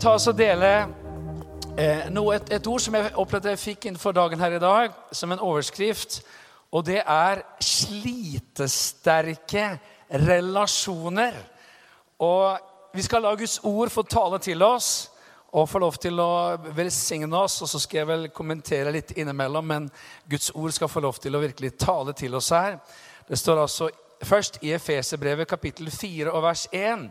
Skal ta oss og dele eh, noe, et, et, ord som jeg opplevde jeg fikk innenfor dagen her i dag, som en overskrift. Og det er 'slitesterke relasjoner'. Og vi skal la Guds ord få tale til oss og få lov til å velsigne oss. Og så skal jeg vel kommentere litt innimellom, men Guds ord skal få lov til å virkelig tale til oss her. Det står altså først i Efeserbrevet kapittel 4 og vers 1.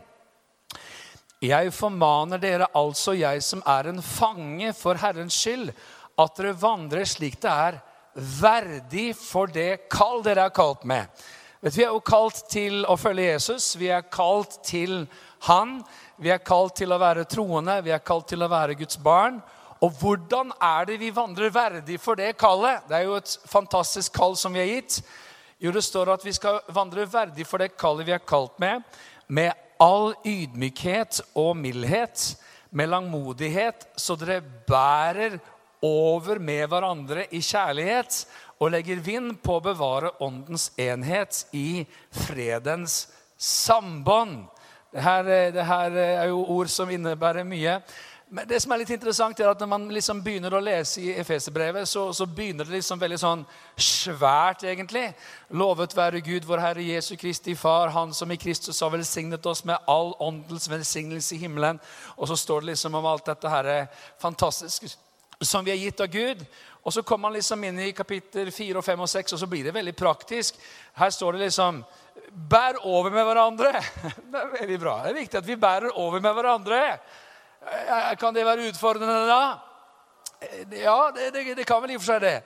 Jeg formaner dere altså, jeg som er en fange for Herrens skyld, at dere vandrer slik det er verdig for det kall dere er kalt med. Vet, vi er jo kalt til å følge Jesus. Vi er kalt til Han. Vi er kalt til å være troende. Vi er kalt til å være Guds barn. Og hvordan er det vi vandrer verdig for det kallet? Det er jo et fantastisk kall som vi har gitt. Jo, det står at vi skal vandre verdig for det kallet vi er kalt med, med all ydmykhet og mildhet, med langmodighet, så dere bærer over med hverandre i kjærlighet og legger vind på å bevare åndens enhet i fredens sambånd. Det dette er jo ord som innebærer mye. Men det som er litt interessant er at Når man liksom begynner å lese i Efeserbrevet, så, så begynner det liksom veldig sånn svært, egentlig. Lovet være Gud, vår Herre Jesu Kristi Far, Han som i Kristus har velsignet oss med all åndens velsignelse i himmelen. Og så står det liksom om alt dette her fantastiske som vi er gitt av Gud. Og så kommer man liksom inn i kapittel 4, og 5 og 6, og så blir det veldig praktisk. Her står det liksom Bær over med hverandre. Det er veldig bra. Det er viktig at vi bærer over med hverandre. Eh, kan det være utfordrende da? Eh, ja, det, det, det kan vel i og for seg det.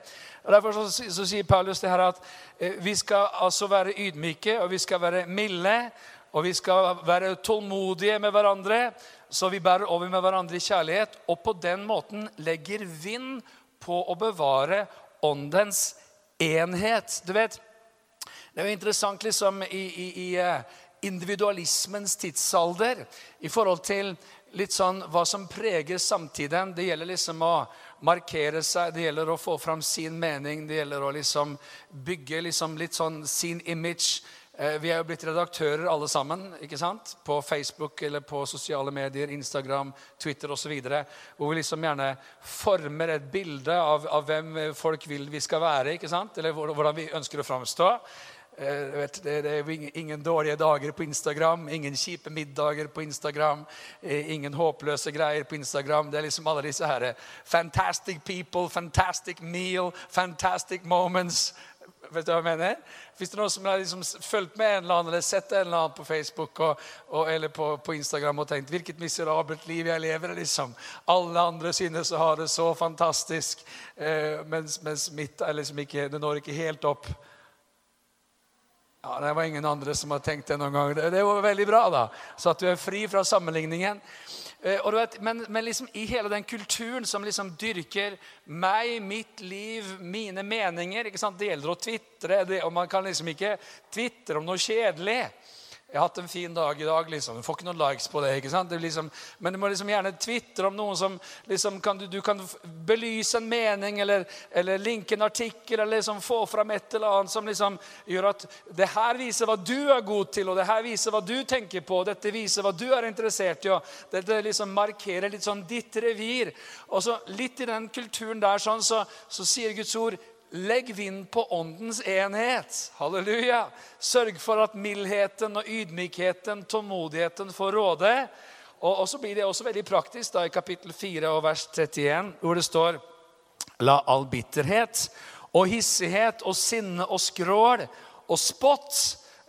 Og Derfor så, så, sier Paulus det her at eh, vi skal altså være ydmyke og vi skal være milde. Og vi skal være tålmodige med hverandre, så vi bærer over med hverandre i kjærlighet. Og på den måten legger vind på å bevare åndens enhet. Du vet, Det er jo interessant liksom i, i, i individualismens tidsalder i forhold til litt sånn hva som preger samtiden. Det gjelder liksom å markere seg, det gjelder å få fram sin mening, det gjelder å liksom bygge liksom litt sånn sin image. Eh, vi er jo blitt redaktører alle sammen ikke sant? på Facebook eller på sosiale medier, Instagram, Twitter osv. Hvor vi liksom gjerne former et bilde av, av, hvem folk vil vi skal være. ikke sant? Eller hvordan vi ønsker å framstå. Eh, vet, det, er ingen dårlige dager på Instagram, ingen kjipe middager på Instagram, eh, ingen håpløse greier på Instagram. Det er liksom alle disse her fantastic people, fantastic meal, fantastic moments. Vet du hva jeg mener? Hvis det noen som har liksom fulgt med en eller annen eller sett en eller annen på Facebook og, og, eller på, på, Instagram og tenkt 'Hvilket miserabelt liv jeg lever', liksom. Alle andre synes å ha det så fantastisk, eh, mens, mens mitt liksom ikke, det når ikke helt opp. Ja, Det var ingen andre som har tenkt det noen gang. Det, var veldig bra, da. Så at du er fri fra sammenligningen. Eh, vet, men, men liksom i hele den kulturen som liksom dyrker meg, mitt liv, mine meninger? Det gjelder å tvitre, og man kan liksom ikke tvitre om noe kjedelig. Jeg har hatt en fin dag i dag. liksom. Du får ikke noen likes på det. ikke sant? Det liksom, men du må liksom gjerne tvitre om noen som liksom kan, du, du, kan belyse en mening eller, eller linke en artikkel eller liksom få fram et eller annet som liksom gjør at det her viser hva du er god til, og det her viser hva du tenker på, og dette viser hva du er interessert i. og Dette liksom markerer litt sånn ditt revir. Og så Litt i den kulturen der sånn, så, så sier Guds ord Legg vind på åndens enhet. Halleluja. Sørg for at mildheten og ydmykheten, tålmodigheten får råde. Og, og så blir det også veldig praktisk da, i kapittel 4 og vers 31, hvor det står La all bitterhet og hissighet og sinne og skrål og spott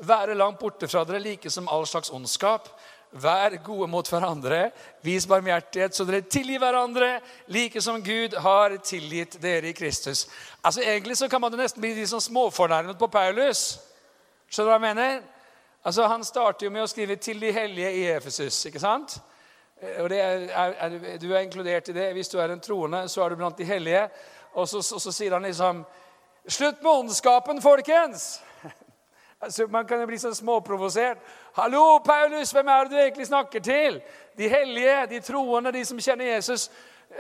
være langt borte fra dere, like som all slags ondskap. Vær gode mot hverandre. Vis barmhjertighet, så dere tilgir hverandre, like som Gud har tilgitt dere i Kristus. Altså Egentlig så kan man jo nesten bli litt sånn småfornærmet på Paulus. Skjønner du hva jeg mener? Altså Han starter jo med å skrive 'til de hellige i Efesus'. ikke sant? Og og er, er, Du er inkludert i det. Hvis du er en troende, så er du blant de hellige. Og så, så, så sier han liksom 'Slutt med ondskapen, folkens!' Altså, man kan jo bli så småprovosert. 'Hallo, Paulus, hvem er det du egentlig snakker til?' De hellige, de troende, de som kjenner Jesus.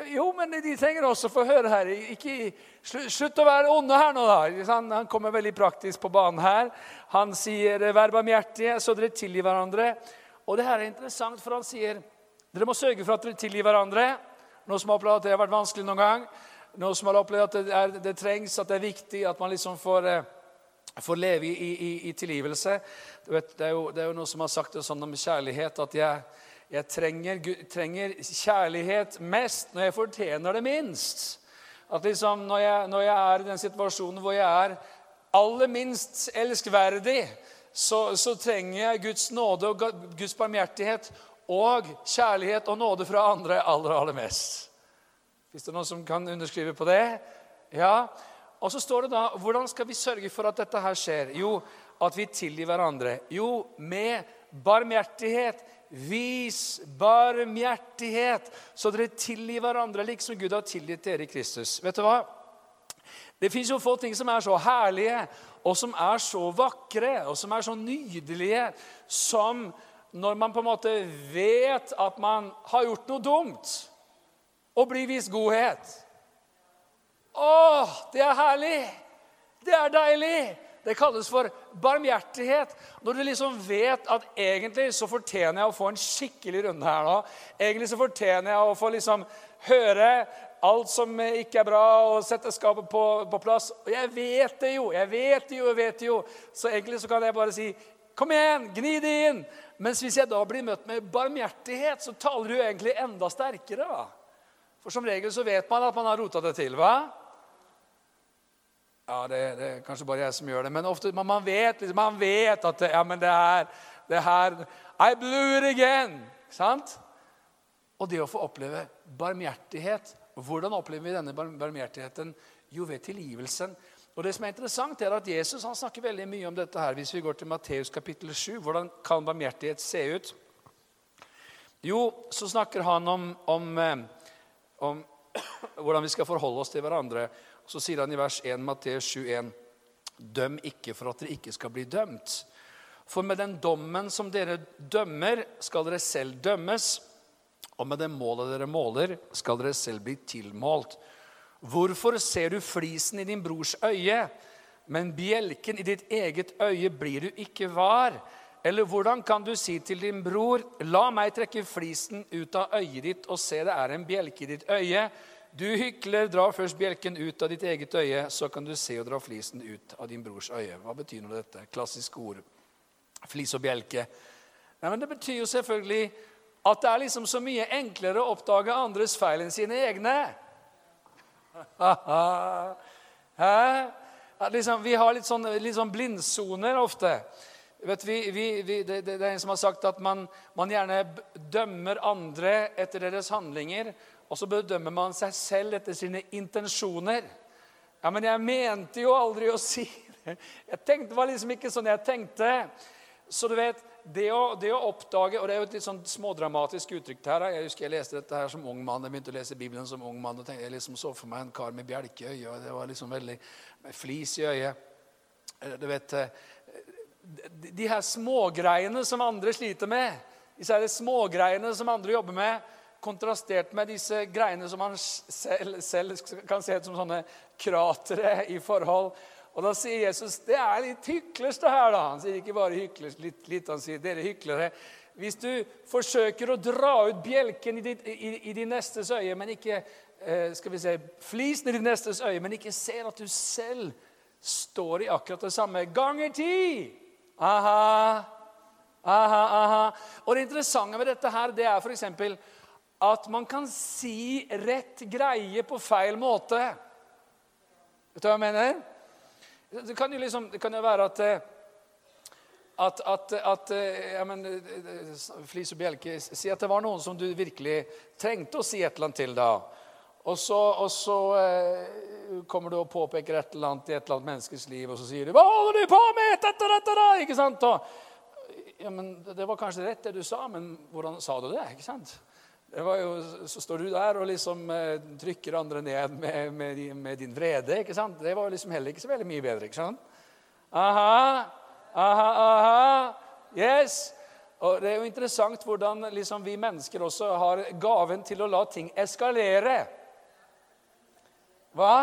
Jo, men de trenger også få høre her. Ikke, slutt å være onde her nå, da. Han kommer veldig praktisk på banen her. Han sier 'vær barmhjertige, så dere tilgir hverandre'. Og det her er interessant, for han sier Dere må sørge for at dere tilgir hverandre. Noen som har opplevd at det har vært vanskelig noen gang. Noen som har opplevd at det, er, det trengs, at det er viktig at man liksom får, eh, får leve i, i, i tilgivelse. Vet, det, er jo, det, er jo, noe som har sagt det sånn om kjærlighet at jeg, jeg trenger, trenger, kjærlighet mest når jeg fortjener det minst. At liksom når jeg, når jeg er i den situasjonen hvor jeg er aller minst elskverdig, så, så, trenger jeg Guds nåde og Guds barmhjertighet og kjærlighet og nåde fra andre aller, aller mest. Hvis det noen som kan underskrive på det? Ja. Og så står det da Hvordan skal vi sørge for at dette her skjer? Jo, at vi tilgir hverandre. Jo, med barmhjertighet. Vis barmhjertighet, så dere tilgir hverandre liksom Gud har tilgitt dere i Kristus. Vet du hva? Det fins jo få ting som er så herlige og som er så vakre og som er så nydelige som når man på en måte vet at man har gjort noe dumt, og blir vist godhet. Å, det er herlig! Det er deilig! Det kalles for barmhjertighet. Når du liksom vet at egentlig så fortjener jeg å få en skikkelig runde her nå. Egentlig så fortjener jeg å få liksom høre alt som ikke er bra, og sette skapet på, på plass. Og jeg vet det jo, jeg vet det jo, jeg vet det jo. Så egentlig så kan jeg bare si Kom igjen, gni det inn! Mens hvis jeg da blir møtt med barmhjertighet, så taler du egentlig enda sterkere. da. For som regel så vet man at man har rota det til. hva? Ja, det, det, er kanskje bare jeg som gjør det. Men ofte, man, man vet, liksom, man vet at det, ja, men det her, det her I blew it again! Sant? Og det å få oppleve barmhjertighet Hvordan opplever vi denne barmhjertigheten? Jo, ved tilgivelsen. Og det som er interessant er at Jesus han snakker veldig mye om dette. her. Hvis vi går til Matteus kapittel 7, hvordan kan barmhjertighet se ut? Jo, så snakker han om, om, eh, om hvordan vi skal forholde oss til hverandre. Så sier han i vers 1, Matteus 7,1.: Døm ikke for at dere ikke skal bli dømt. For med den dommen som dere dømmer, skal dere selv dømmes. Og med det målet dere måler, skal dere selv bli tilmålt. Hvorfor ser du flisen i din brors øye, men bjelken i ditt eget øye blir du ikke var? Eller hvordan kan du si til din bror, la meg trekke flisen ut av øyet ditt og se det er en bjelke i ditt øye? Du hykler, dra først bjelken ut av ditt eget øye, så kan du se og dra flisen ut av din brors øye. Hva betyr nå dette? Klassisk ord. Flis og bjelke. Nei, men Det betyr jo selvfølgelig at det er liksom så mye enklere å oppdage andres feil enn sine egne. liksom, vi har litt sånn, litt sånn blindsoner ofte. Vet, vi, vi, vi, det, det, er en som har sagt at man, man, gjerne dømmer andre etter deres handlinger, og så bedømmer man seg selv etter sine intensjoner. Ja, men jeg mente jo aldri å si det. Jeg tenkte, det var liksom ikke sånn jeg tenkte. Så du vet, det å, det å, oppdage Og det er jo et litt sånn smådramatisk uttrykk her. Jeg husker jeg leste dette her som ung mann. Jeg begynte å lese Bibelen som ung mann. og tenkte, Jeg liksom så for meg en kar med bjelke i øyet. Det var liksom veldig med flis i øyet. Eh, du vet, eh, De her smågreiene som andre sliter med, disse her smågreiene som andre jobber med, kontrastert med disse greiene som man selv, selv kan se ut som sånne kratere i forhold og Da sier Jesus det er litt hyklers, det her. da. Han sier ikke bare hyklers, litt, litt, han sier dere hyklere. Hvis du forsøker å dra ut bjelken i, ditt, i, i din nestes øye, men ikke eh, skal vi se, flisen i din nestes øye, men ikke ser at du selv står i akkurat det samme ganger ti. Aha, aha, aha. Og det interessante med dette her, det er f.eks. at man kan si rett greie på feil måte. Vet du hva jeg mener? Det kan jo, liksom, det kan jo være at eh, at, at, at eh, ja, men, eh, Flis og Bjelke, si at det var noen som du virkelig trengte å si et eller annet til. da. Og så, og så eh, kommer du og påpeker et eller annet i et eller annet menneskes liv, og så sier du 'Hva holder du på med?' Dette, dette, da? Ikke sant? Og, ja, men Det var kanskje rett, det du sa, men hvordan sa du det? ikke sant? Jo, så står du der og liksom eh, trykker andre ned med, med, med, din vrede. ikke sant? Det var liksom heller ikke så veldig mye bedre. ikke sant? Aha, aha, aha. Yes. Og Det er jo interessant hvordan liksom vi mennesker også har gaven til å la ting eskalere. Hva?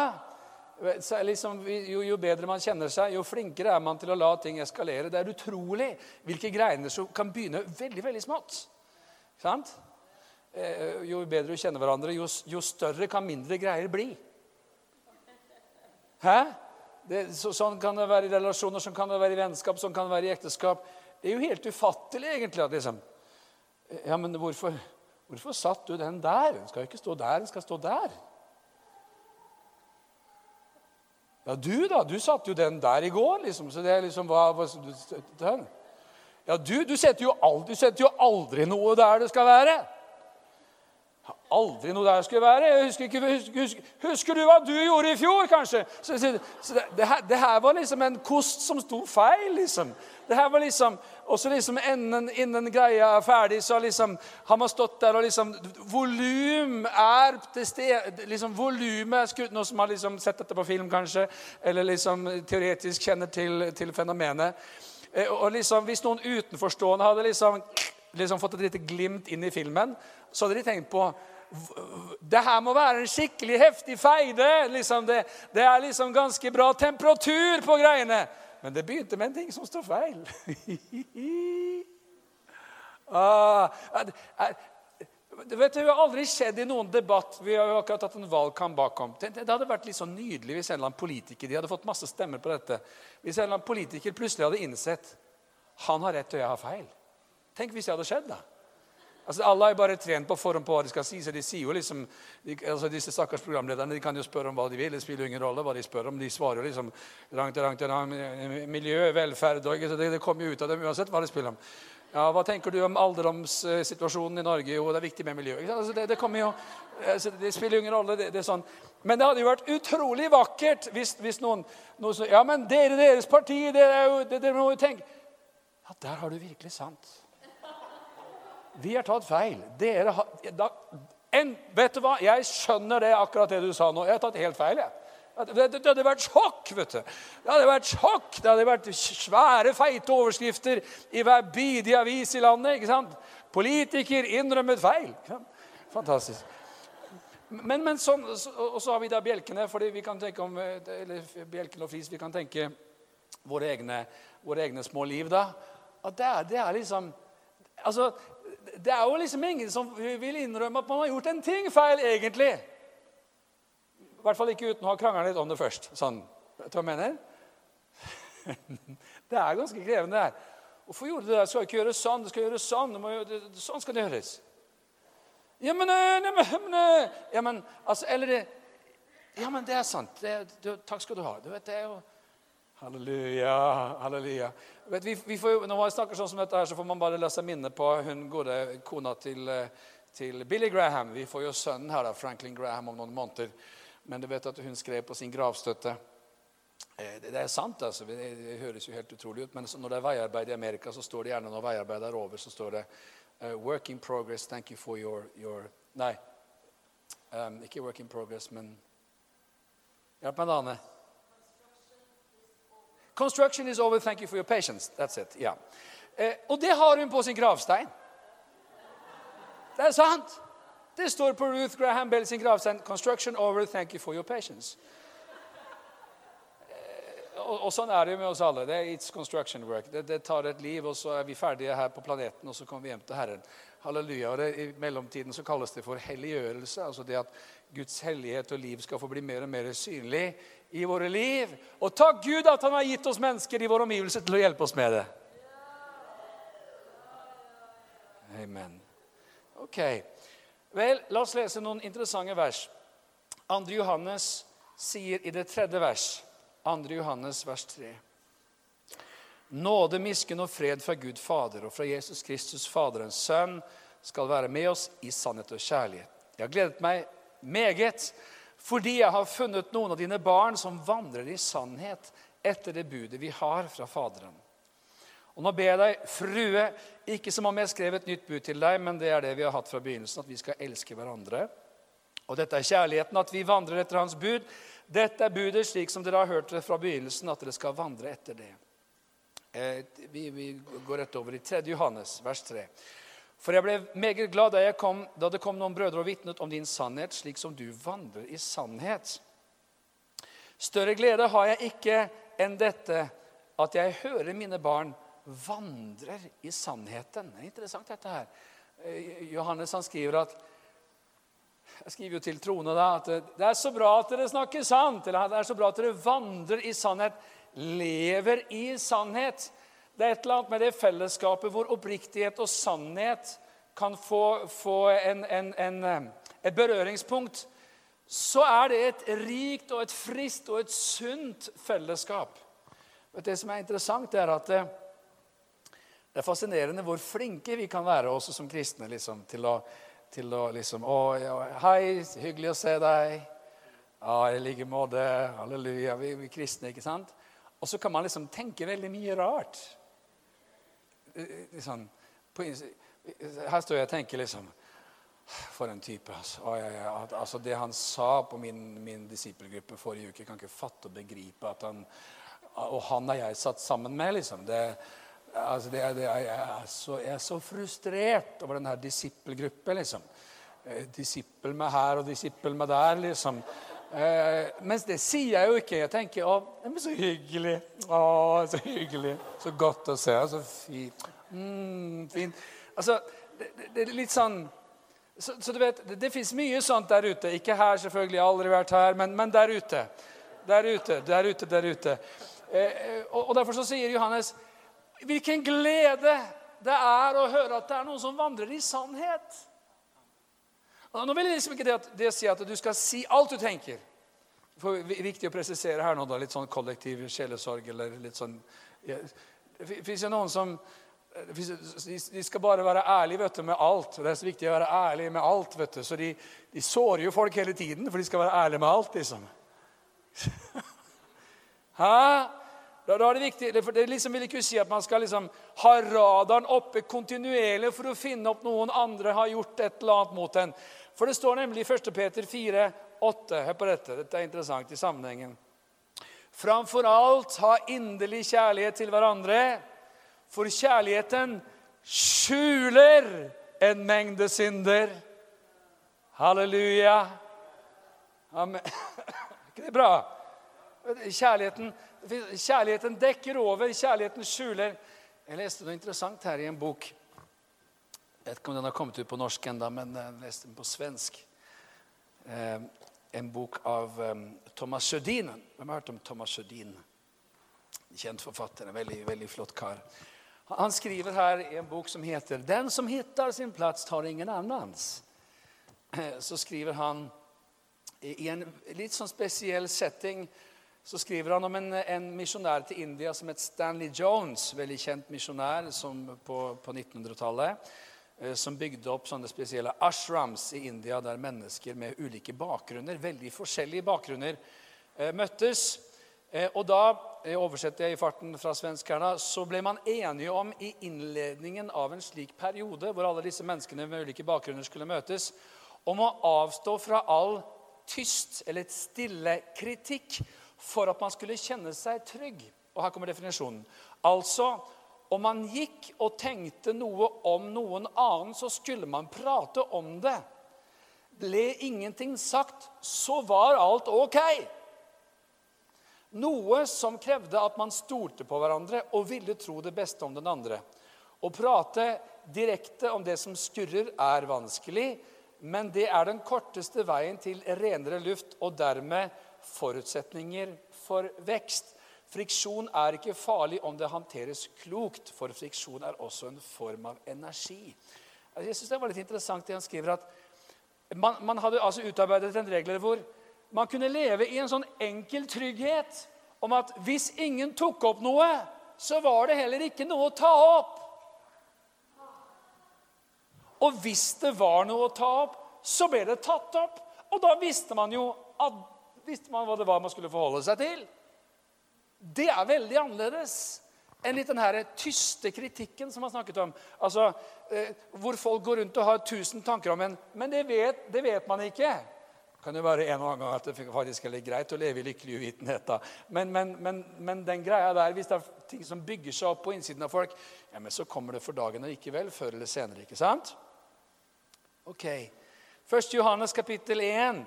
Liksom, jo, jo, bedre man kjenner seg, jo flinkere er man til å la ting eskalere. Det er utrolig hvilke greiner som kan begynne veldig veldig smått. Sant? Eh, jo bedre du kjenner hverandre, jo, jo større kan mindre greier bli. Hæ? Det, så, sånn kan det være i relasjoner, sånn kan det være i vennskap, sånn kan det være i ekteskap. Det er jo helt ufattelig, egentlig. at liksom, Ja, men hvorfor, hvorfor satt du den der? Den skal jo ikke stå der, den skal stå der. Ja, du, da. Du satte jo den der i går, liksom. Så det er liksom hva, hva den. Ja, du, du setter, jo aldri, setter jo aldri noe der det skal være. Aldri noe der skulle være. Husker, ikke, husker, husker, du hva du gjorde i fjor, kanskje? Så, så, så det, det, her, det, her, var liksom en kost som sto feil, liksom. Det her var liksom, Og så liksom innen, innen greia er ferdig, så liksom, har man stått der og liksom Volum er til stede liksom, Volumet Noen som har liksom sett dette på film, kanskje, eller liksom teoretisk kjenner til, til fenomenet. Eh, og liksom, Hvis noen utenforstående hadde liksom, liksom fått et lite glimt inn i filmen, så hadde de tenkt på det her må være en skikkelig heftig feide. Liksom det, det, er liksom ganske bra temperatur på greiene. Men det begynte med en ting som står feil. ah, det, vet du, det har aldri skjedd i noen debatt Vi har jo akkurat hatt en valgkamp bakom. Det, det, hadde vært litt så nydelig hvis en eller annen politiker de hadde fått masse stemmer på dette, hvis en eller annen politiker plutselig hadde innsett han har rett og jeg har feil. Tenk hvis det hadde skjedd. da. Altså, Alle er bare trent på forhånd på hva de skal si. så de sier jo liksom, de, altså Disse stakkars programlederne de kan jo spørre om hva de vil. Det spiller jo ingen rolle hva de spør om. De svarer jo liksom langt, langt, langt, miljø, velferd og, det, det kommer jo ut av dem uansett hva de spiller om. Ja, Hva tenker du om alderdomssituasjonen i Norge? Jo, det er viktig med miljø. Altså, det, det, kommer jo, altså, det spiller jo ingen rolle. det, det er sånn. Men det hadde jo vært utrolig vakkert hvis, hvis noen, noen så, Ja, men dere, deres parti, dere, jo, dere må jo tenke Ja, der har du virkelig sant. Vi har tatt feil. Dere har, da, en, vet du hva? Jeg skjønner det akkurat det du sa nå. Jeg har tatt helt feil. jeg. Det, det, det, hadde vært sjokk. vet du. Det hadde vært sjokk. Det hadde vært svære, feite overskrifter i hver bidige avis i landet. ikke sant? Politiker innrømmet feil. Fantastisk. Men, men sånn, Og så har vi da bjelkene, fordi vi kan tenke om, eller bjelkene og flis, vi kan tenke våre egne, våre egne små liv. da. At det er, det er liksom altså, det er jo liksom ingen som vil innrømme at man har gjort en ting feil, egentlig. I hvert fall ikke uten å ha krangla litt om det først. Sånn, vet du hva jeg mener? Det er ganske krevende. her. Hvorfor gjorde du det? Skal ikke gjøre sånn. Det skal gjøres sånn. Gjøre, sånn skal det gjøres. Ja, men, ja, men, ja, men, ja, men altså, Eller det Ja, men det er sant. Det, det, takk skal du ha. Du vet, det er jo Halleluja. halleluja. Vet, vi, vi får, når man snakker sånn som dette, her, så får man bare la seg minne på hun gode kona til, eh, til, Billy Graham. Vi får jo sønnen her, da, Franklin Graham, om noen måneder. Men du vet at hun skrev på sin gravstøtte det, det, er sant, altså. Det, det, høres jo helt utrolig ut. Men når det er veiarbeid i Amerika, så står det gjerne når veiarbeid er over, så står det uh, 'Work in progress. Thank you for your, your Nei, um, ikke 'work in progress', men Hjelp meg, Dane. Construction is over. Thank you for your patience. That's it. Yeah. Eh, og det har hun på sin gravstein. Det er sant. Det står på Ruth Graham Bell sin gravstein. Construction over. Thank you for your patience. Eh, og, og, sånn er det jo med oss alle. Det er It's construction work. Det, det, tar et liv, og så er vi ferdige her på planeten, og så kommer vi hjem til Herren. Halleluja. Og det, I mellomtiden så kalles det for helliggjørelse. Altså det at Guds hellighet og liv skal få bli mer og mer synlig i våre liv. Og takk Gud at han har gitt oss mennesker i vår omgivelse til å hjelpe oss med det. Amen. Ok. Vel, la oss lese noen interessante vers. 2. Johannes sier i det tredje vers, 2. Johannes vers 3. Nåde, misken og fred fra Gud Fader og fra Jesus Kristus, Faderens Sønn, skal være med oss i sannhet og kjærlighet. Jeg har gledet meg meget fordi jeg har funnet noen av dine barn som vandrer i sannhet etter det budet vi har fra Faderen. Og nå ber jeg deg, frue, ikke som om jeg skrev et nytt bud til deg, men det er det vi har hatt fra begynnelsen, at vi skal elske hverandre. Og dette er kjærligheten, at vi vandrer etter Hans bud. Dette er budet slik som dere har hørt det fra begynnelsen, at dere skal vandre etter det. Eh, vi, vi går rett over i 3. Johannes, vers 3. For jeg ble meget glad da, kom, da det kom noen brødre og vitnet om din sannhet, slik som du vandrer i sannhet. Større glede har jeg ikke enn dette, at jeg hører mine barn vandrer i sannheten. Det er interessant, dette her. Eh, Johannes han skriver at Jeg skriver jo til troende da, at det er så bra at dere snakker sant. Eller det er så bra at dere vandrer i sannhet, lever i sannhet. Det er et eller annet med det fellesskapet hvor oppriktighet og sannhet kan få, få en, en, en, eh, et berøringspunkt. Så er det et rikt og et frist og et sunt fellesskap. Det som er interessant, er at det, det er fascinerende hvor flinke vi kan være også som kristne liksom, til å, til å liksom Å, ja, hei, hyggelig å se deg. Ja, i like måte. Halleluja. Vi, vi kristne, ikke sant? Og så kan man liksom tenke veldig mye rart. Liksom, på, her står jeg og tenker liksom For en type. Altså. Å, ja, ja, altså det han sa på min, min disippelgruppe forrige uke, kan ikke fatte og begripe at han Og han har jeg satt sammen med, liksom. det altså det, det, jeg, er så, jeg, er så, frustrert over denne disippelgruppen. liksom. Eh, disippel med her og disippel med der, liksom. Eh, mens det sier jeg jo ikke. Jeg tenker å, men så hyggelig. Å, så hyggelig. Så godt å se. Så fint. Mm, fint. Altså, det, det, er litt sånn så, så, du vet, Det, det fins mye sånt der ute. Ikke her, selvfølgelig. Jeg har aldri vært her. Men, men der ute. Der ute, der ute, der ute. Eh, og, og Derfor så sier Johannes Hvilken glede det er å høre at det er noen som vandrer i sannhet. Nå vil jeg liksom ikke det, at, det si at du skal si alt du tenker. For Det er viktig å presisere her nå, da, litt sånn kollektiv sjelesorg eller litt sånn ja, Det fins jo noen som de skal bare være ærlige vet du, med alt. Det er så viktig å være ærlig med alt. vet du. Så de, de sårer jo folk hele tiden, for de skal være ærlige med alt. liksom. Hæ? Da, da, er det viktig, for det liksom vil ikke si at man skal liksom ha radaren oppe kontinuerlig for å finne opp noen andre har gjort et eller annet mot en. For det står nemlig i 1. Peter 4, 8. Hør på dette. Dette er interessant i sammenhengen. Framfor alt ha inderlig kjærlighet til hverandre, for kjærligheten skjuler en mengde synder. Halleluja. Amen. Er ikke det bra? Kjærligheten Kjærligheten dekker over, kjærligheten skjuler. Jeg leste noe interessant her i en bok. Jeg vet ikke om den har kommet ut på norsk enda, men jeg leste den på svensk. Eh, en bok av um, Thomas Sjødin. Hvem har hørt om Thomas Sjødin? Kjent forfatter. Veldig, veldig flott kar. Han skriver her i en bok som heter 'Den som hittar sin plats tar ingen annans'. Så skriver han i en litt sånn spesiell setting så skriver han om en, en misjonær til India som het Stanley Jones. Veldig kjent misjonær på, på 1900-tallet. Eh, som bygde opp sånne spesielle ashrams i India, der mennesker med ulike bakgrunner, veldig forskjellige bakgrunner, eh, møttes. Eh, og da jeg oversetter jeg i farten fra svensk så ble man enige om i innledningen av en slik periode, hvor alle disse menneskene med ulike bakgrunner skulle møtes, om å avstå fra all tyst eller stille kritikk for at man skulle kjenne seg trygg. Og her kommer definisjonen. Altså, om man gikk og tenkte noe om noen annen, så skulle man prate om det. Ble ingenting sagt, så var alt ok. Noe som krevde at man stolte på hverandre og ville tro det beste om den andre. Å prate direkte om det som skurrer, er vanskelig, men det er den korteste veien til renere luft og dermed forutsetninger for vekst. Friksjon er ikke farlig om det håndteres klokt, for friksjon er også en form av energi. Jeg synes Det var litt interessant det han skriver at man, man hadde altså utarbeidet en regler hvor man kunne leve i en sånn enkel trygghet om at hvis ingen tok opp noe, så var det heller ikke noe å ta opp. Og hvis det var noe å ta opp, så ble det tatt opp. Og da visste man jo at visste man hva det var man skulle forholde seg til. Det er veldig annerledes enn litt den her tyste kritikken som man snakket om. Altså, eh, Hvor folk går rundt og har tusen tanker om en, men det vet, det vet man ikke. Kan jo være en og annen gang at det faktisk er litt greit å leve i lykkelig uvitenhet. da. Men, men, men, men, den greia der, hvis det er ting som bygger seg opp på innsiden av folk, ja, men så kommer det for dagen likevel, før eller senere. ikke sant? Ok. 1. Johannes kapittel 1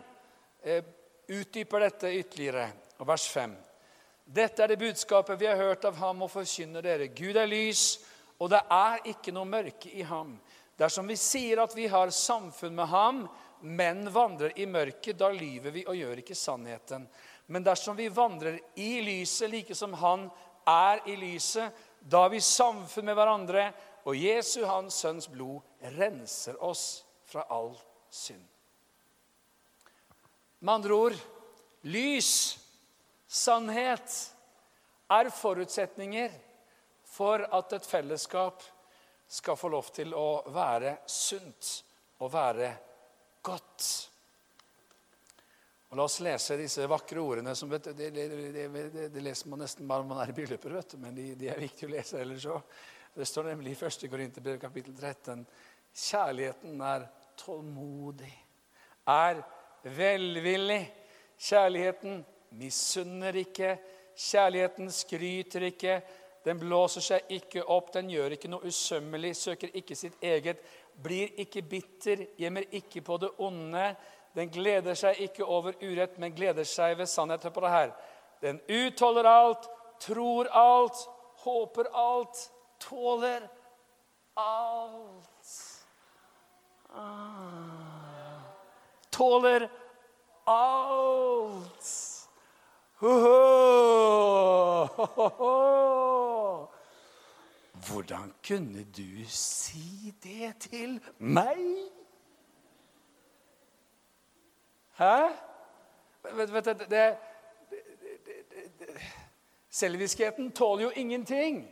utdyper dette ytterligere. Og vers 5. Dette er det budskapet vi har hørt av ham og forkynner dere. Gud er lys, og det er ikke noe mørke i ham. Dersom vi sier at vi har samfunn med ham, men vandrer i mørket, da lyver vi og gjør ikke sannheten. Men dersom vi vandrer i lyset, like som han er i lyset, da har vi samfunn med hverandre, og Jesu, hans sønns blod, renser oss fra all synd. Med andre ord lys, sannhet, er forutsetninger for at et fellesskap skal få lov til å være sunt og være godt. Og La oss lese disse vakre ordene. som vet, det, det, det, det, leser man nesten bare når man er i brylluper, vet du, men de, de, er viktige å lese ellers òg. Det står nemlig i 1. Korinterbrev kapittel 13. Kjærligheten er tålmodig, er velvillig. Kjærligheten misunner ikke. Kjærligheten skryter ikke. Den blåser seg ikke opp, den gjør ikke noe usømmelig, søker ikke sitt eget, blir ikke bitter, gjemmer ikke på det onde. Den gleder seg ikke over urett, men gleder seg ved sannhet. Hør på det her. Den utholder alt, tror alt, håper alt, tåler alt. Ah. Tåler alt. Hvordan kunne du si det til meg? Hæ? Vet, vet, det, Selviskheten tåler jo ingenting.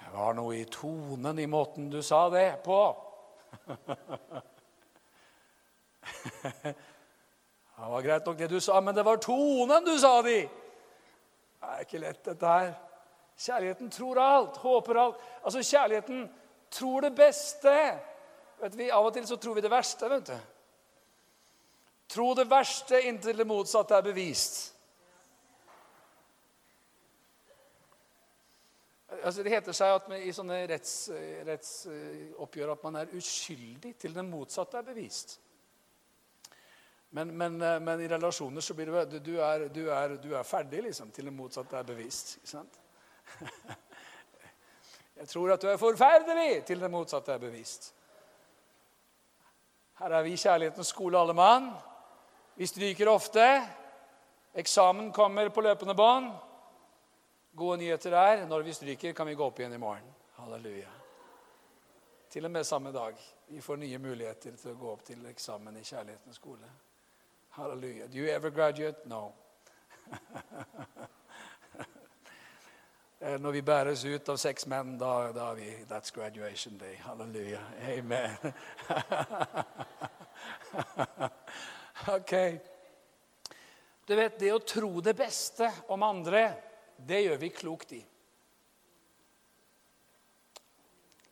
Det var noe i tonen i måten du sa det på. Det var greit nok, det du sa, men det var tonen du sa det i. Det er ikke lett, dette her. Kjærligheten tror alt, håper alt. Altså, Kjærligheten tror det beste. Vet vi, Av og til så tror vi det verste. vet du. Tro det verste inntil det motsatte er bevist. Altså, det heter seg at i sånne rettsoppgjør retts, at man er uskyldig til det motsatte er bevist. Men, men, eh, men, i relasjoner så blir det du er, du er, du er ferdig liksom, til det motsatte er bevisst. ikke sant? Jeg tror at du er forferdelig til det motsatte er bevist. Her er vi i kjærlighetens skole, alle mann. Vi stryker ofte. Eksamen kommer på løpende bånd. Gode nyheter er når vi stryker, kan vi gå opp igjen i morgen. Halleluja. Til og med samme dag. Vi får nye muligheter til å gå opp til eksamen i kjærlighetens skole. Hallelujah. Do you ever graduate? No. Eh, når vi bæres ut av seks menn, da, da er vi That's graduation day. Halleluja. Amen. ok. Du vet, det å tro det beste om andre, det gjør vi klokt i.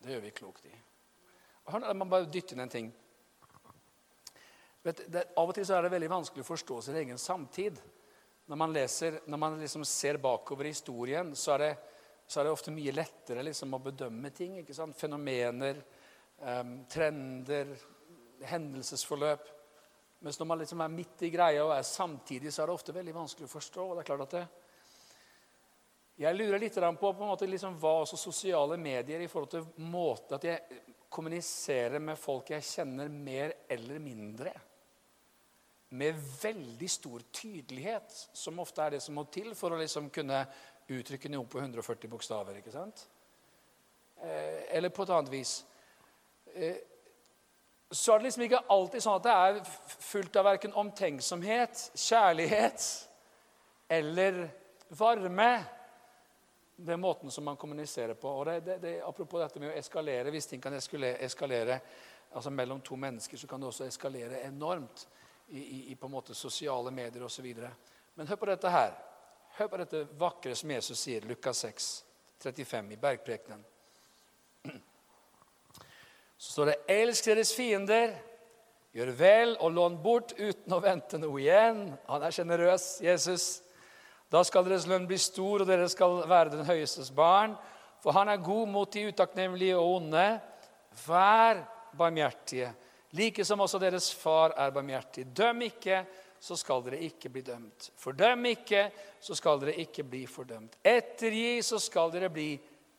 Det gjør vi klokt i. Hør nå, man bare dytte inn en ting. Vet, det, av og til er det veldig vanskelig å forstå sin egen samtid. Når man, leser, når man liksom ser bakover i historien, så er det, så er det ofte mye lettere liksom å bedømme ting. Fenomener, um, trender, hendelsesforløp. Mens når man liksom er midt i greia og er samtidig, så er det ofte veldig vanskelig å forstå. og det er klart at det, jeg lurer litt på, på måte liksom hva også sosiale medier i forhold til måte at jeg kommuniserer med folk jeg kjenner mer eller mindre med veldig stor tydelighet, som ofte er det som må til for å liksom kunne uttrykke noe på 140 bokstaver. ikke sant? Eh, eller på et annet vis. Eh, så er det liksom ikke alltid sånn at det er fullt av verken omtenksomhet, kjærlighet eller varme. det er måten som man kommuniserer på. Og det, det, det, apropos dette med å eskalere. Hvis ting kan eskalere, eskalere altså mellom to mennesker, så kan det også eskalere enormt i, i, i på en måte sosiale medier osv. Men hør på dette her. Hør på dette vakre som Jesus sier, Lukas 6, 35, i bergprekenen. Så står det 'Elsk deres fiender'. Gjør vel og lån bort uten å vente noe igjen. Han er sjenerøs, Jesus. Da skal deres lønn bli stor, og dere skal være den høyestes barn. For han er god mot de utakknemlige og onde. Vær barmhjertige, like som også deres far er barmhjertig. Døm ikke, så skal dere ikke bli dømt. Fordøm ikke, så skal dere ikke bli fordømt. Ettergi, så skal dere bli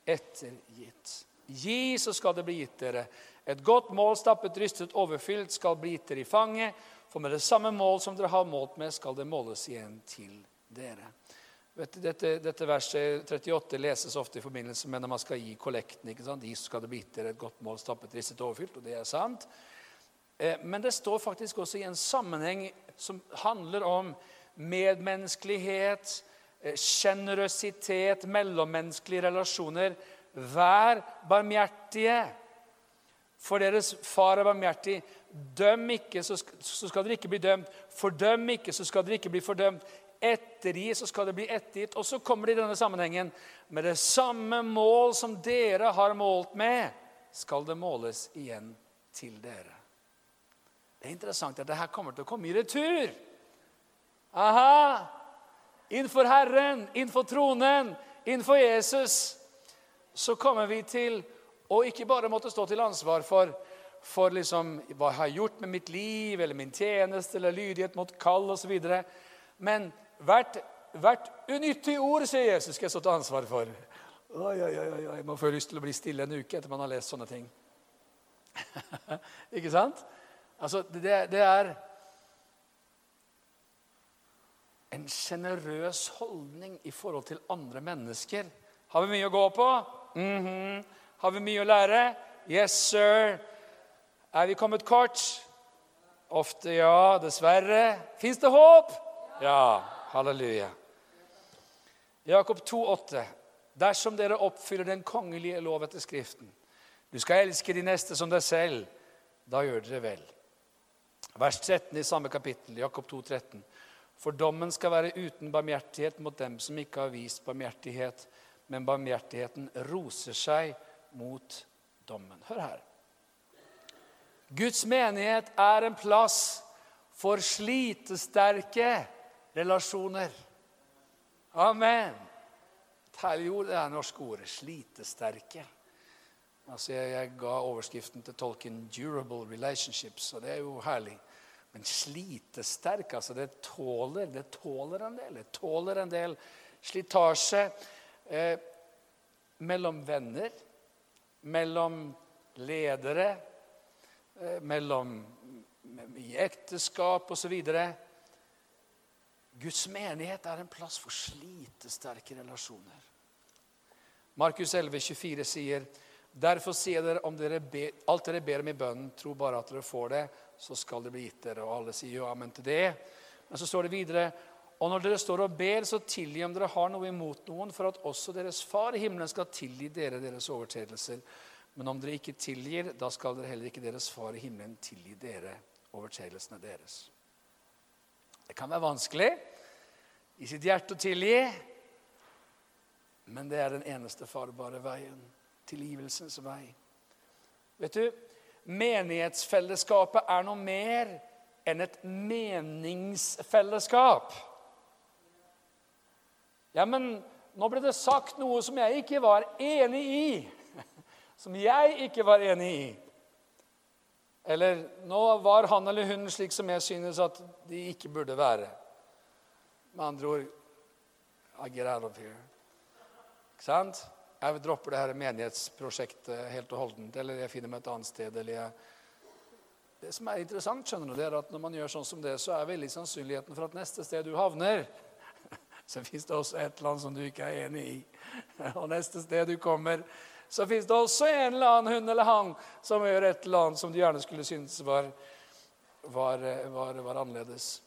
ettergitt. Gi, så skal det bli gitt dere. Et godt mål, stappet, rystet, overfylt, skal bli gitt dere i fanget. For med det samme mål som dere har målt med, skal det måles igjen til dere. Dette, dette, verset 38 leses ofte i forbindelse med når man skal gi kollekten. ikke sant? De skal det bli gitt dere et godt mål, stappet, rystet, overfylt. Og det er sant. Eh, men det står faktisk også i en sammenheng som handler om medmenneskelighet, eh, sjenerøsitet, mellommenneskelige relasjoner. Vær barmhjertige, for deres far er barmhjertig. Døm ikke, så skal dere ikke bli dømt. Fordøm ikke, så skal dere ikke bli fordømt. Ettergi, så skal det bli ettergitt. Og så kommer det i denne sammenhengen med det samme mål som dere har målt med, skal det måles igjen til dere. Det er interessant at det her kommer til å komme i retur. Aha! Innenfor Herren, innenfor tronen, innenfor Jesus så kommer vi til å ikke bare måtte stå til ansvar for, for liksom, hva jeg har gjort med mitt liv eller min tjeneste eller lydighet mot kall osv. Men hvert, hvert unyttig ord, sier Jesus, skal jeg stå til ansvar for. Oi, oi, oi, oi. Man får lyst til å bli stille en uke etter man har lest sånne ting. ikke sant? Altså, det, det er en sjenerøs holdning i forhold til andre mennesker. Har vi mye å gå på? Mm -hmm. Har vi mye å lære? Yes, sir. Er vi kommet kort? Ofte ja, dessverre. Fins det håp? Ja. Halleluja. Jakob 2,8. Dersom dere oppfyller den kongelige lov etter Skriften, du skal elske de neste som deg selv, da gjør dere vel. Vers 13 i samme kapittel, Jakob 2, 13. For dommen skal være uten barmhjertighet mot dem som ikke har vist barmhjertighet, men barmhjertigheten roser seg mot dommen. Hør her. Guds menighet er en plass for slitesterke relasjoner. Amen. Et herlig ord, det er norske ordet. Slitesterke. Altså, jeg, jeg, ga overskriften til tolken 'durable relationships', og det er jo herlig. Men slitesterk, altså det tåler, det tåler en del. Det tåler en del slitasje eh, mellom venner, mellom ledere, eh, mellom i ekteskap osv. Guds menighet er en plass for slitesterke relasjoner. Markus 11, 24 sier Derfor sier dere om dere be, alt dere ber om i bønnen, tro bare at dere får det, så skal det bli gitt dere. Og alle sier jo amen til det. Men så står det videre og når dere står og ber, så tilgi om dere har noe imot noen, for at også deres far i himmelen skal tilgi dere deres overtredelser. Men om dere ikke tilgir, da skal dere heller ikke deres far i himmelen tilgi dere overtredelsene deres. Det kan være vanskelig i sitt hjerte å tilgi, men det er den eneste farbare veien tilgivelsens vei. Vet du, Menighetsfellesskapet er noe mer enn et meningsfellesskap. Ja, men nå ble det sagt noe som jeg ikke var enig i. Som jeg ikke var enig i. Eller nå var han eller hun slik som jeg synes at de ikke burde være. Med andre ord I get out of here. Ikke sant? Jeg dropper det her menighetsprosjektet helt og holdent, eller jeg finner meg et annet sted. eller jeg... Det som er interessant, skjønner du, er at når man gjør sånn som det, så er veldig sannsynligheten for at neste sted du havner, så fins det også et eller annet som du ikke er enig i. Og neste sted du kommer, så fins det også en eller annen hun eller han som gjør et eller annet som du gjerne skulle synes var, var, var, var annerledes.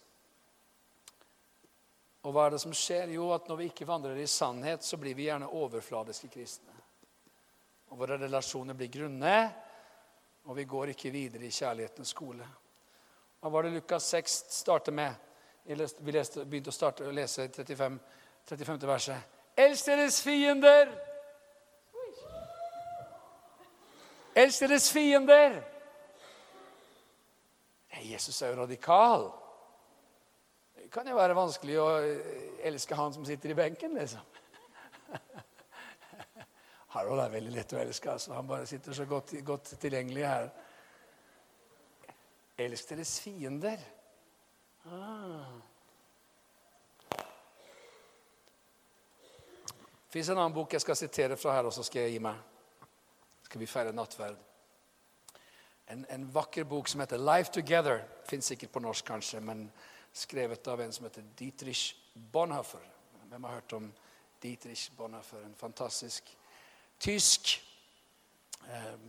Og hva er det som skjer? Jo, at når vi ikke vandrer i sannhet, så blir vi gjerne overfladiske kristne. Og våre relasjoner blir grunne, og vi går ikke videre i kjærlighetens skole. Hva var det Lukas 6 starter med? Vi leste, begynte å starte å lese 35, 35. verset. Elsk deres fiender! Elsk deres fiender! Jesus er jo radikal kan jo være vanskelig å elske han som sitter i benken, liksom. Harold er veldig lett å elske. altså. Han bare sitter så godt, godt tilgjengelig her. Elsk deres fiender. Ah. Det fins en annen bok jeg skal sitere fra her, og så skal jeg gi meg. Skal vi feire nattverd. En, en vakker bok som heter 'Life Together'. Fins sikkert på norsk, kanskje, men skrevet av en som heter Dietrich Bonhoeffer. Hvem har hørt om Dietrich Bonhoeffer? En fantastisk tysk eh,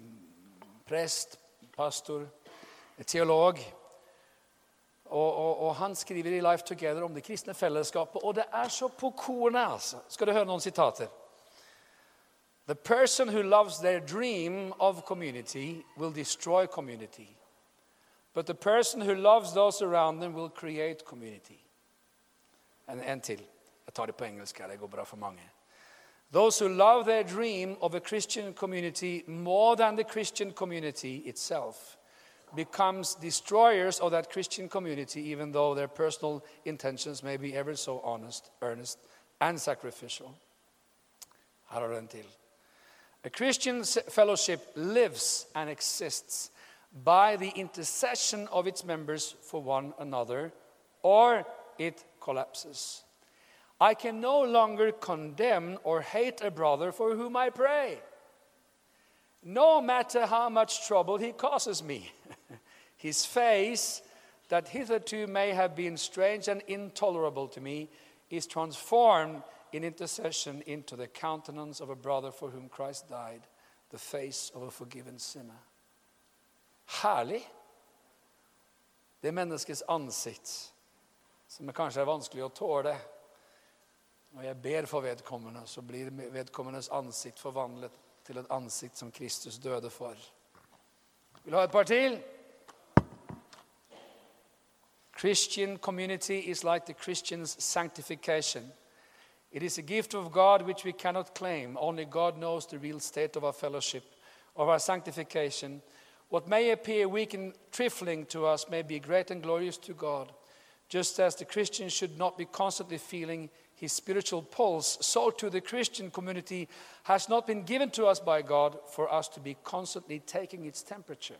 prest, pastor, teolog. Og, og, og, Han skriver i Life Together om det kristne fellesskapet, og det er så på kornet. altså. Skal du høre noen sitater? The person who loves their dream of community will destroy community. But the person who loves those around them will create community. En, en til. Jeg tar det på engelsk. Det går bra for mange. Those who love their dream of a Christian community more than the Christian community itself becomes destroyers of that Christian community, even though their personal intentions may be ever so honest, earnest, and sacrificial. Her til. A Christian fellowship lives and exists by the intercession of its members for one another, or it collapses. I can no longer condemn or hate a brother for whom I pray, no matter how much trouble he causes me. His face, that hitherto may have been strange and intolerable to me, is transformed in intercession into the countenance of a brother for whom Christ died, the face of a forgiven sinner. Herlig! Det menneskets ansikt, som kanskje er vanskelig å tåle. Når jeg ber for vedkommende, så blir vedkommendes ansikt forvandlet til et ansikt som Kristus døde for. Vil du ha et par til? Christian community is like the Christian's sanctification. It is a gift of God which we cannot claim. Only God knows the real state of our fellowship, of our sanctification. What may appear weak and trifling to us may be great and glorious to God. Just as the Christian should not be constantly feeling his spiritual pulse, so too the Christian community has not been given to us by God for us to be constantly taking its temperature.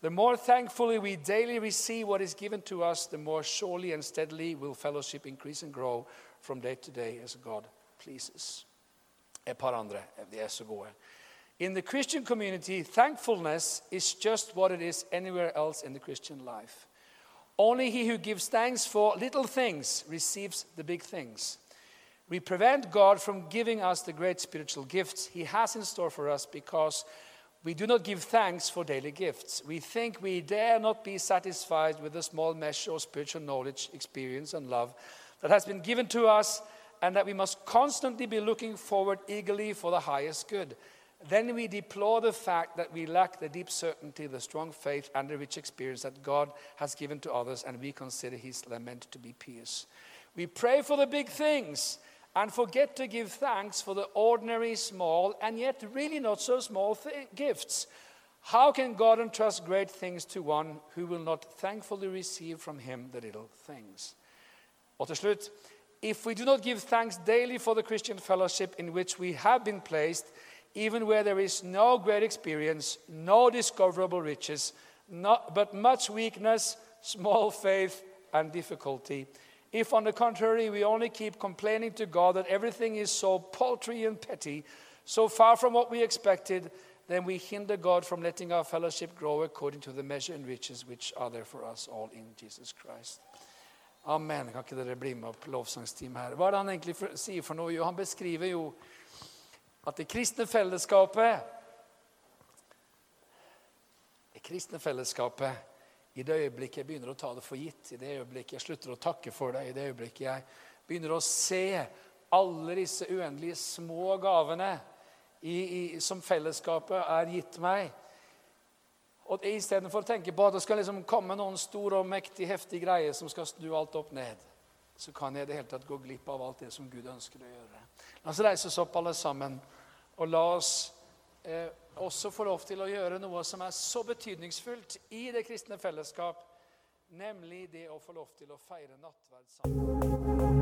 The more thankfully we daily receive what is given to us, the more surely and steadily will fellowship increase and grow from day to day as God pleases. Et par andre. De er så gode. In the Christian community, thankfulness is just what it is anywhere else in the Christian life. Only he who gives thanks for little things receives the big things. We prevent God from giving us the great spiritual gifts he has in store for us because we do not give thanks for daily gifts. We think we dare not be satisfied with the small measure of spiritual knowledge, experience, and love that has been given to us, and that we must constantly be looking forward eagerly for the highest good. Then we deplore the fact that we lack the deep certainty, the strong faith, and the rich experience that God has given to others, and we consider His lament to be peace. We pray for the big things and forget to give thanks for the ordinary, small, and yet really not so small th- gifts. How can God entrust great things to one who will not thankfully receive from Him the little things? Og If we do not give thanks daily for the Christian fellowship in which we have been placed, even where there is no great experience, no discoverable riches, not, but much weakness, small faith, and difficulty. If, on the contrary, we only keep complaining to God that everything is so paltry and petty, so far from what we expected, then we hinder God from letting our fellowship grow according to the measure and riches which are there for us all in Jesus Christ. Amen. Kan ikke dere bli med på lovsangsteam her? Hva er det han egentlig sier for noe? Jo, han beskriver jo at det kristne fellesskapet Det kristne fellesskapet i det øyeblikket jeg begynner å ta det for gitt, i det øyeblikket jeg slutter å takke for det, i det øyeblikket jeg begynner å se alle disse uendelige små gavene i, i, som fellesskapet er gitt meg og Istedenfor å tenke på at det skal liksom komme noen stor og mektig, heftig greie som skal snu alt opp ned, så kan jeg i det hele tatt gå glipp av alt det som Gud ønsker å gjøre. La oss reise oss opp alle sammen, og la oss eh, også få lov til å gjøre noe som er så betydningsfullt i det kristne fellesskap, nemlig det å få lov til å feire nattverd sammen.